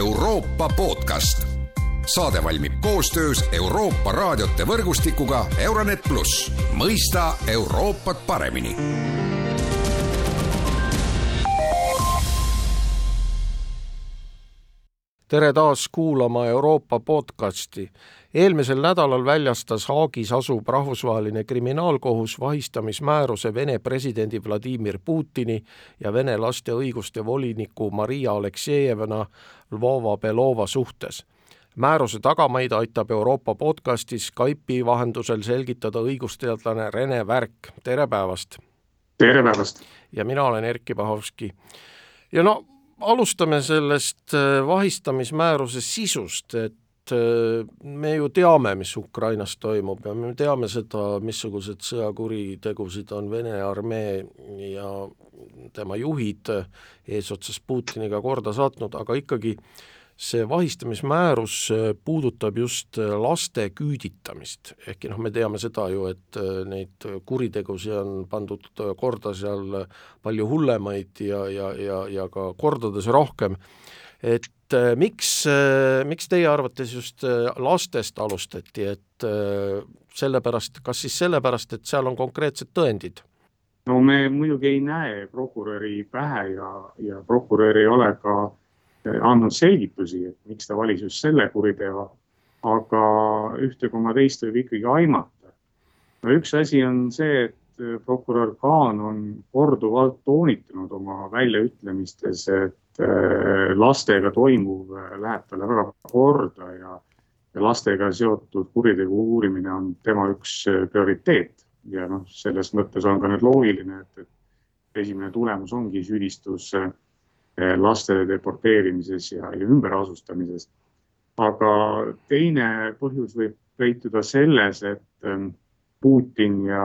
Euroopa podcast. saade valmib koostöös Euroopa raadiote võrgustikuga Euronet pluss, mõista Euroopat paremini tere taas kuulama Euroopa podcasti. Eelmisel nädalal väljastas Haagis asuv rahvusvaheline kriminaalkohus vahistamismääruse Vene presidendi Vladimir Putini ja Vene laste õiguste voliniku Maria Aleksejevna Lvova-Belova suhtes määruse tagamaid aitab Euroopa podcasti Skype'i vahendusel selgitada õigusteadlane Rene Värk, tere päevast! tere päevast! ja mina olen Erkki Pahovski. ja no alustame sellest äh, vahistamismääruse sisust, et äh, me ju teame, mis Ukrainas toimub ja me teame seda, missugused sõjakuritegusid on Vene armee ja tema juhid eesotsas Putiniga korda saatnud, aga ikkagi see vahistamismäärus puudutab just laste küüditamist, ehkki noh, me teame seda ju, et äh, neid kuritegusid on pandud korda seal palju hullemaid ja, ja, ja, ja ka kordades rohkem, et miks, miks teie arvates just lastest alustati, et sellepärast, kas siis sellepärast, et seal on konkreetsed tõendid? no me muidugi ei näe prokuröri pähe ja, ja prokurör ei ole ka andnud selgitusi, et miks ta valis just selle kuriteo. aga ühte koma teist võib ikkagi aimata. no üks asi on see, et prokurör Kaan on korduvalt toonitanud oma väljaütlemistes, et äh, lastega toimuv äh, läheb talle väga korda ja, ja lastega seotud kuritegu uurimine on tema üks prioriteet. ja noh, selles mõttes on ka nüüd loogiline, et, et esimene tulemus ongi süüdistus Eh, laste deporteerimises ja, ja ümberasustamises. aga teine põhjus võib peituda selles, et Putin ja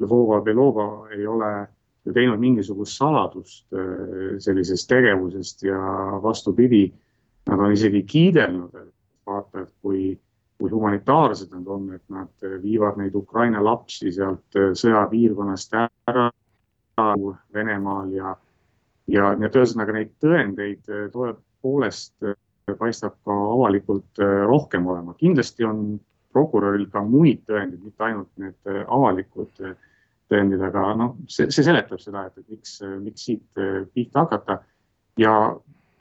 Lvova-Belova ei ole ju teinud mingisugust saladust äh, sellisest tegevusest ja vastupidi, nad on isegi kiidelnud, et vaata, et kui, kui humanitaarsed nad on, et nad viivad neid Ukraina lapsi sealt äh, sõjapiirkonnast ära Venemaal ja ja, ja ühesõnaga neid tõendeid äh, tõepoolest äh, paistab ka avalikult äh, rohkem olema. kindlasti on prokuröril ka muid tõendeid, mitte ainult need avalikud tõendid, aga noh, see, see seletab seda, et, et miks, miks siit pihta hakata. ja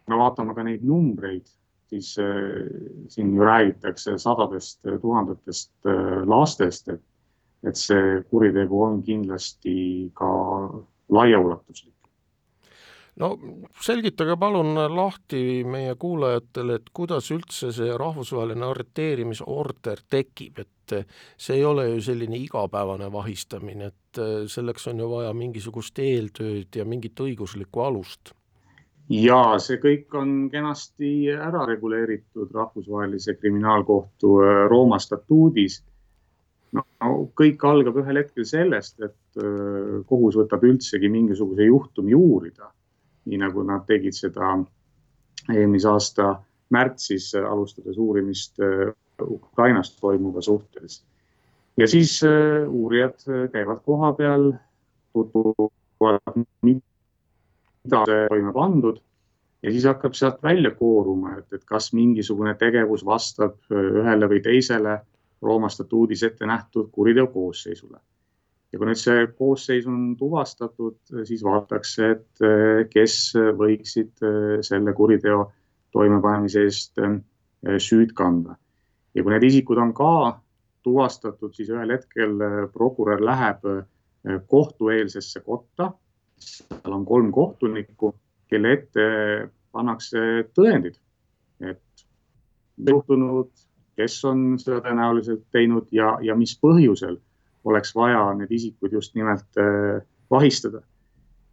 me vaatame ka neid numbreid, siis äh, siin ju räägitakse sadadest tuhandetest äh, lastest, et, et see kuritegu on kindlasti ka laiaulatuslik no selgitage palun lahti meie kuulajatele, et kuidas üldse see rahvusvaheline arreteerimisorder tekib, et see ei ole ju selline igapäevane vahistamine, et selleks on ju vaja mingisugust eeltööd ja mingit õiguslikku alust ja see kõik on kenasti ära reguleeritud rahvusvahelise kriminaalkohtu äh, Rooma statuudis. no kõik algab ühel hetkel sellest, et äh, kohus võtab üldsegi mingisuguse juhtumi uurida nii nagu nad tegid seda eelmise aasta märtsis, alustades uurimist äh, Ukrainas toimuva suhtes. ja siis äh, uurijad äh, käivad koha peal, tutvuvad, mida toime pandud ja siis hakkab sealt välja kooruma, et, et kas mingisugune tegevus vastab ühele või teisele Rooma statuudis ette nähtud kuriteo koosseisule ja kui nüüd see koosseis on tuvastatud, siis vaadatakse, et eh, kes võiksid eh, selle kuriteo toimepanemise eest eh, süüd kanda. ja kui need isikud on ka tuvastatud, siis ühel hetkel prokurör läheb kohtueelsesse kotta. seal on kolm kohtunikku, kelle ette pannakse tõendid, et juhtunud, kes on seda tõenäoliselt teinud ja, ja mis põhjusel oleks vaja need isikud just nimelt äh, vahistada.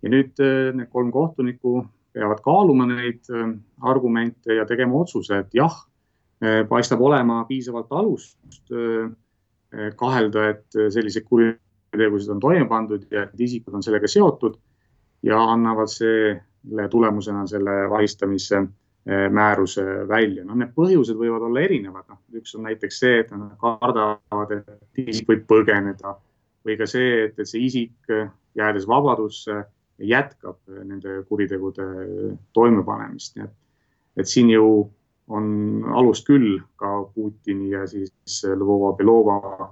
ja nüüd äh, need kolm kohtunikku peavad kaaluma neid äh, argumente ja tegema otsuse, et jah, paistab olema piisavalt alust kahelda, et selliseid kuritegusid on toime pandud ja et isikud on sellega seotud ja annavad selle tulemusena selle vahistamise määruse välja. no need põhjused võivad olla erinevad, noh üks on näiteks see, et nad kardavad, et isik võib põgeneda või ka see, et, see isik jäädes vabadusse jätkab nende kuritegude toimepanemist, nii et et siin ju on alust küll ka Putini ja siis Lvova Belova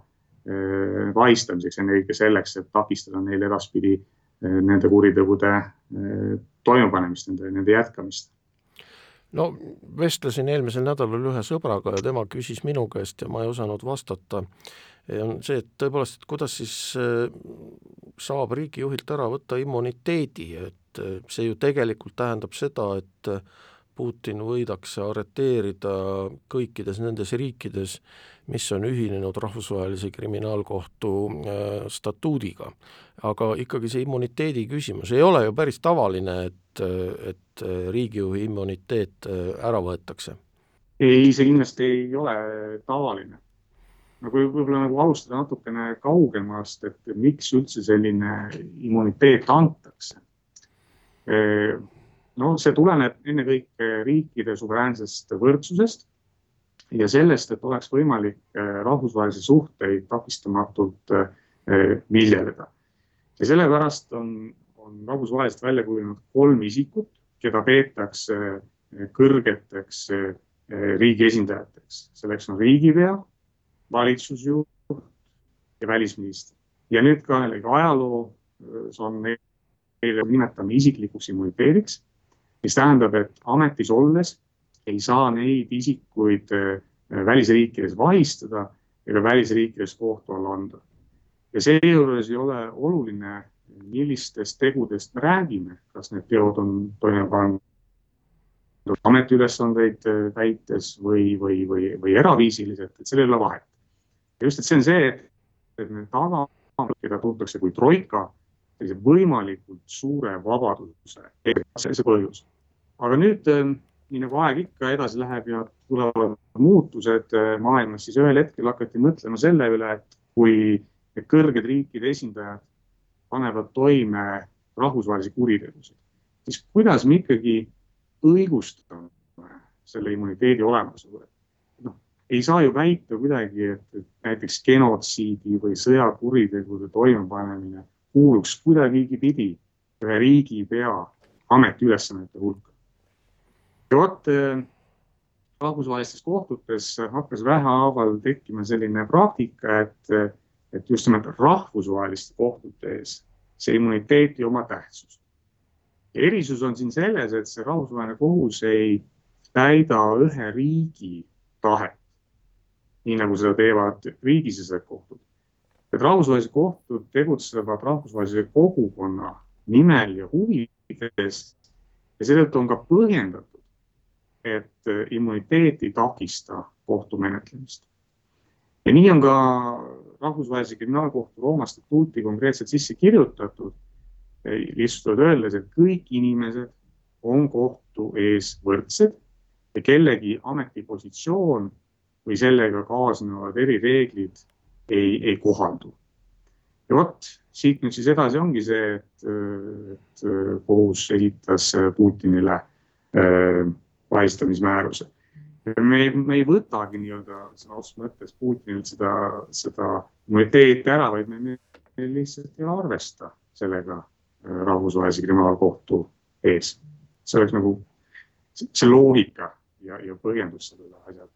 vahistamiseks, ennekõike selleks, et takistada neil edaspidi nende kuritegude toimepanemist, nende, nende jätkamist no vestlesin eelmisel nädalal ühe sõbraga ja tema küsis minu käest ja ma ei osanud vastata, on see, et tõepoolest, et kuidas siis äh, saab riigijuhilt ära võtta immuniteedi, et äh, see ju tegelikult tähendab seda, et Putin võidakse arreteerida kõikides nendes riikides, mis on ühinenud Rahvusvahelise Kriminaalkohtu statuudiga. aga ikkagi see immuniteedi küsimus ei ole ju päris tavaline, et, et riigijuhi immuniteet ära võetakse? ei, see kindlasti ei ole tavaline kui võib-olla nagu alustada natukene kaugemast, et miks üldse selline immuniteet antakse. no see tuleneb ennekõike riikide suveräänsest võrdsusest ja sellest, et oleks võimalik rahvusvahelisi suhteid takistamatult viljeleda. ja sellepärast on, on rahvusvaheliselt välja kujunenud kolm isikut, keda peetakse kõrgeteks riigi esindajateks. selleks on riigipea valitsusjuht ja välisminister. ja nüüd ka jällegi ajaloos on neile nimetame isiklikuks immuniteediks, mis tähendab, et ametis olles ei saa neid isikuid äh, välisriikides vahistada ega välisriikides kohtu alla anda. ja seejuures ei ole oluline, millistest tegudest me räägime, kas need teod on toime pandud ametiülesandeid äh, täites või, või, või, või eraviisiliselt, et sellel ei ole vahet just, et see on see, et, need tagavad, keda tuntakse kui troika, sellise võimalikult suure vabaduse, see on see põhjus. aga nüüd, ähm, nii nagu aeg ikka edasi läheb ja tulevad muutused äh, maailmas, siis ühel hetkel hakati mõtlema selle üle, et kui kõrged riikide esindajad panevad toime rahvusvahelisi kuritegusid, siis kuidas me ikkagi õigustame selle immuniteedi olemasolu, et ei saa ju väita kuidagi, et, näiteks genotsiidi või sõjakuritegude toimepanemine kuuluks kuidagigi ühe riigipea ametiülesannete hulka. Vot äh, rahvusvahelistes kohtutes hakkas vähehaaval tekkima selline praktika, et, et just nimelt rahvusvaheliste kohtute ees see immuniteet ei oma tähtsust. erisus on siin selles, et see rahvusvaheline kohus ei täida ühe riigi tahet nii nagu seda teevad riigisisesed kohtud. et rahvusvahelised kohtud tegutsevad rahvusvahelise kogukonna nimel ja huvides ja seetõttu on ka põhjendatud, et immuniteet ei takista kohtumenetlemist. ja nii on ka rahvusvahelise kriminaalkohtu Rooma statuuti konkreetselt sisse kirjutatud, lihtsustavalt öeldes, et kõik inimesed on kohtu ees võrdsed ja kellegi ametipositsioon või sellega kaasnevad erireeglid ei, ei kohaldu. ja vot siit nüüd siis edasi ongi see, et, et kohus esitas Putinile äh, vahistamismääruse. me ei, me ei võtagi nii-öelda sõna otseses mõttes Putinilt seda, seda immuniteeti ära, vaid me, me lihtsalt ei arvesta sellega äh, rahvusvahelise kriminaalkohtu ees. see oleks nagu see loogika ja, ja põhjendus sellele asjale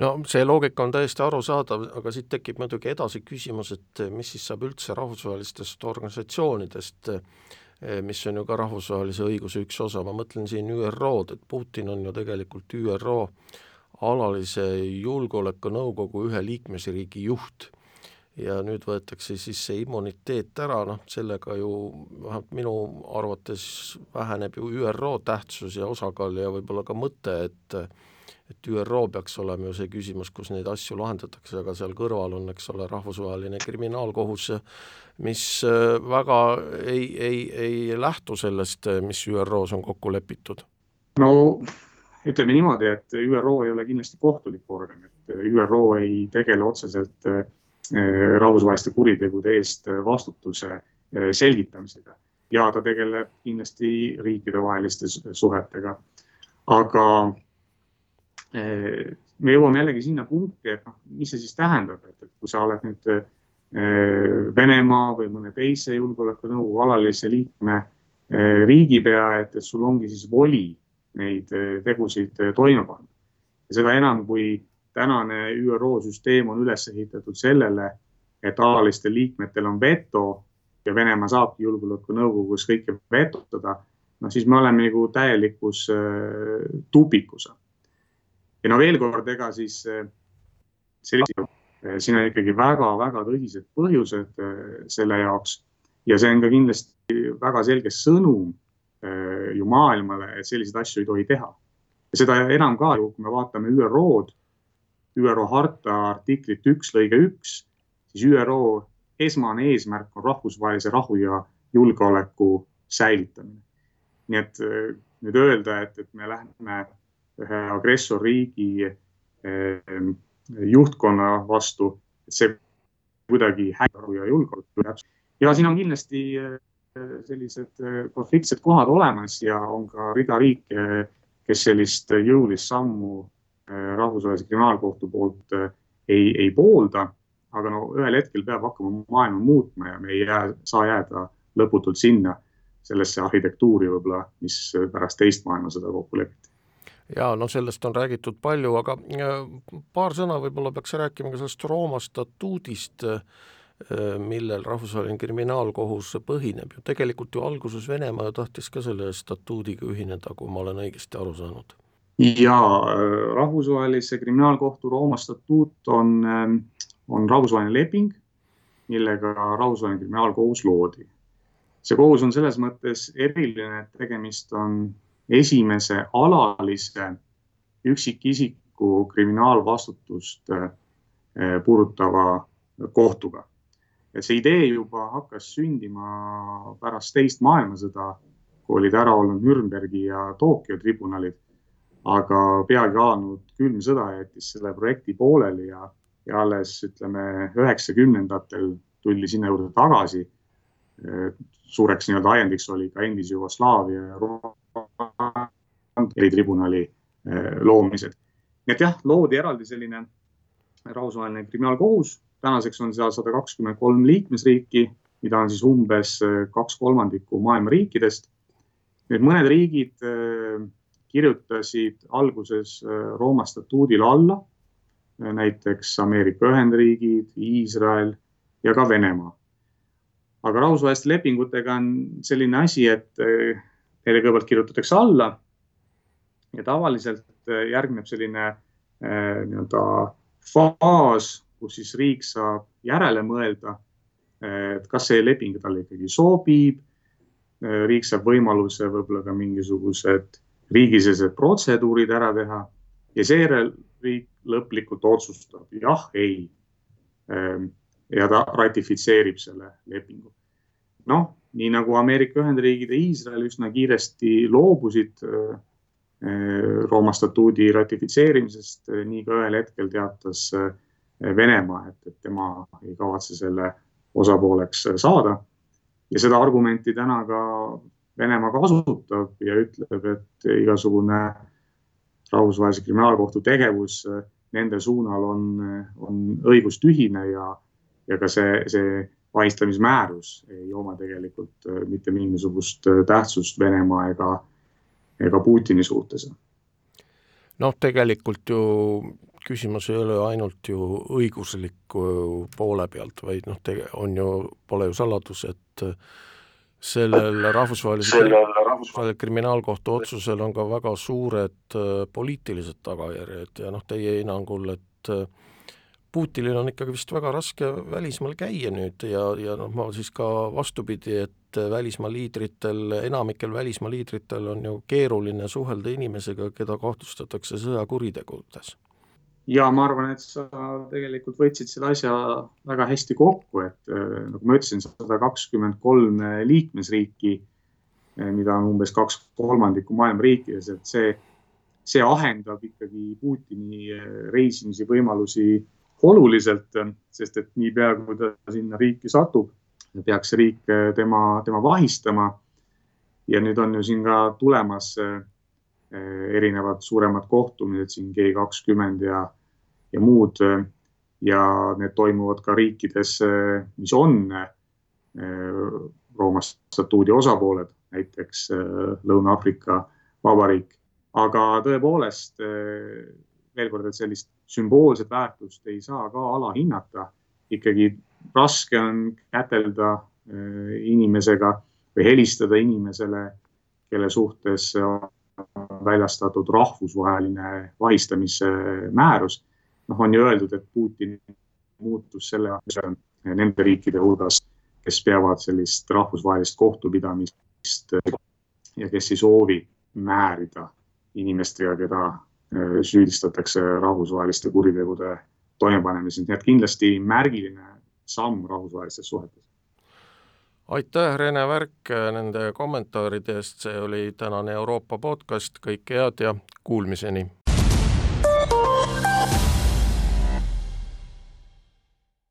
no see loogika on täiesti arusaadav, aga siit tekib muidugi edasi küsimus, et mis siis saab üldse rahvusvahelistest organisatsioonidest, mis on ju ka rahvusvahelise õiguse üks osa, ma mõtlen siin ÜRO-d, et Putin on ju tegelikult ÜRO alalise julgeolekunõukogu ühe liikmesriigi juht. Ja nüüd võetakse siis see immuniteet ära, noh sellega ju vähemalt minu arvates väheneb ju ÜRO tähtsus ja osakaal ja võib-olla ka mõte, et et ÜRO peaks olema ju see küsimus, kus neid asju lahendatakse, aga seal kõrval on, eks ole, rahvusvaheline kriminaalkohus, mis äh, väga ei, ei, ei lähtu sellest, mis ÜRO-s on kokku lepitud. no ütleme niimoodi, et ÜRO ei ole kindlasti kohtulik organ, et ÜRO ei tegele otseselt äh, rahvusvaheliste kuritegude eest vastutuse äh, selgitamisega ja ta tegeleb kindlasti riikidevaheliste suhetega. aga me jõuame jällegi sinna punkti, et noh, mis see siis tähendab, et, et kui sa oled nüüd äh, Venemaa või mõne teise julgeolekunõukogu alalise liikme äh, riigipea, et, et sul ongi siis voli neid tegusid toime panna. ja seda enam, kui tänane ÜRO süsteem on üles ehitatud sellele, et alalistel liikmetel on veto ja Venemaa saabki julgeolekunõukogus kõike vetotada, noh siis me oleme nagu täielikus tupikus. Ja no veel kord, ega siis sellise Eh, siin on ikkagi väga-väga tõsised põhjused eh, selle jaoks ja see on ka kindlasti väga selge sõnum eh, ju maailmale, et selliseid asju ei tohi teha. seda enam ka ju, kui me vaatame ÜRO-d, ÜRO harta artiklit üks lõige üks, siis ÜRO esmane eesmärk on rahvusvahelise rahu ja julgeoleku säilitamine. nii et nüüd öelda, et, et me lähme ühe agressorriigi juhtkonna vastu, see kuidagi häirab ja julgeolekut. ja siin on kindlasti äh, sellised äh, konfliktsed kohad olemas ja on ka rida riike, kes sellist jõulist sammu äh, rahvusvahelise kriminaalkohtu poolt ei, ei poolda. aga no ühel hetkel peab hakkama maailma muutma ja me ei jää, saa jääda lõputult sinna, sellesse arhitektuuri võib-olla, mis pärast teist maailmasõda kokku lepiti jaa, no sellest on räägitud palju, aga äh, paar sõna võib-olla peaks rääkima ka sellest Rooma statuudist, äh, millel Rahvusvaheline Kriminaalkohus põhineb ju, tegelikult ju alguses Venemaa ju tahtis ka selle statuudiga ühineda, kui ma olen õigesti aru saanud. jaa, äh, Rahvusvahelise Kriminaalkohtu Rooma statuut on, on rahvusvaheline leping, millega Rahvusvaheline Kriminaalkohus loodi. see kohus on selles mõttes eriline, et tegemist on esimese alalise üksikisiku kriminaalvastutust eh, puudutava kohtuga. et see idee juba hakkas sündima pärast teist maailmasõda, kui olid ära olnud Nürnbergi ja Tokyo tribunalid. aga peagi alanud külm sõda jättis selle projekti pooleli ja, ja alles ütleme üheksakümnendatel tuldi sinna juurde tagasi. Eh, suureks nii-öelda ajendiks oli ka endise Jugoslaavia ja eritribunali eh, loomised. nii et jah, loodi eraldi selline rahvusvaheline kriminaalkohus, tänaseks on seal sada kakskümmend kolm liikmesriiki, mida on siis umbes eh, kaks kolmandikku maailma riikidest. nüüd mõned riigid eh, kirjutasid alguses Rooma statuudile alla, näiteks Ameerika Ühendriigid, Iisrael ja ka Venemaa. aga rahvusvaheliste lepingutega on selline asi, et neile kõigepealt kirjutatakse alla ja tavaliselt äh, järgneb selline äh, nii-öelda faas, kus siis riik saab järele mõelda, äh, et kas see leping talle ikkagi sobib. riik saab võimaluse võib-olla ka mingisugused riigisisesed protseduurid ära teha ja seejärel riik lõplikult otsustab jah, ei. ja ta ratifitseerib selle lepingu. noh, nii nagu Ameerika Ühendriigid ja Iisrael üsna kiiresti loobusid Rooma statuudi ratifitseerimisest, äh, nii ka ühel hetkel teatas äh, Venemaa, et, et tema ei kavatse selle osapooleks saada. ja seda argumenti täna ka Venemaa kasutab ja ütleb, et igasugune rahvusvahelise kriminaalkohtu tegevus nende suunal on, on õigustühine ja, ja ka see, see vahistamismäärus ei oma tegelikult mitte mingisugust tähtsust Venemaa ega ega Putini suhtes. noh, tegelikult ju küsimus ei ole ainult ju õigusliku poole pealt, vaid noh, on ju, pole ju saladus, et sellel rahvusvahelisel rahvusvahelisel kriminaalkohtu otsusel on ka väga suured äh, poliitilised tagajärjed ja noh, teie hinnangul, et äh, Putinil on ikkagi vist väga raske välismaal käia nüüd ja, ja noh, ma siis ka vastupidi, et välismaa liidritel, enamikel välismaa liidritel on ju keeruline suhelda inimesega, keda kahtlustatakse sõjakuritegudes. ja ma arvan, et sa tegelikult võtsid selle asja väga hästi kokku, et äh, nagu ma ütlesin, sada kakskümmend kolm liikmesriiki, äh, mida on umbes kaks kolmandikku maailma riikides, et see, see ahendab ikkagi Putini äh, reisimise võimalusi oluliselt, sest et niipea, kui ta sinna riiki satub, peaks riik eh, tema, tema vahistama. ja nüüd on ju siin ka tulemas eh, erinevad suuremad kohtumised siin G kakskümmend ja, ja muud. ja need toimuvad ka riikides, eh, mis on Rooma statuudi osapooled, näiteks Lõuna-Aafrika Vabariik aga tõepoolest veel kord, et sellist sümboolset väärtust ei saa ka alahinnata. ikkagi raske on kätelda inimesega või helistada inimesele, kelle suhtes väljastatud rahvusvaheline vahistamise määrus. noh, on ju öeldud, et Putin muutus selle nende riikide hulgas, kes peavad sellist rahvusvahelist kohtupidamist ja kes ei soovi määrida inimestega, keda äh, süüdistatakse rahvusvaheliste kuritegude toimepanemises, nii et kindlasti märgiline samm rahvusvahelistes suhetes. Aitäh, Rene Värk, nende kommentaaride eest, see oli tänane Euroopa podcast, kõike head ja kuulmiseni!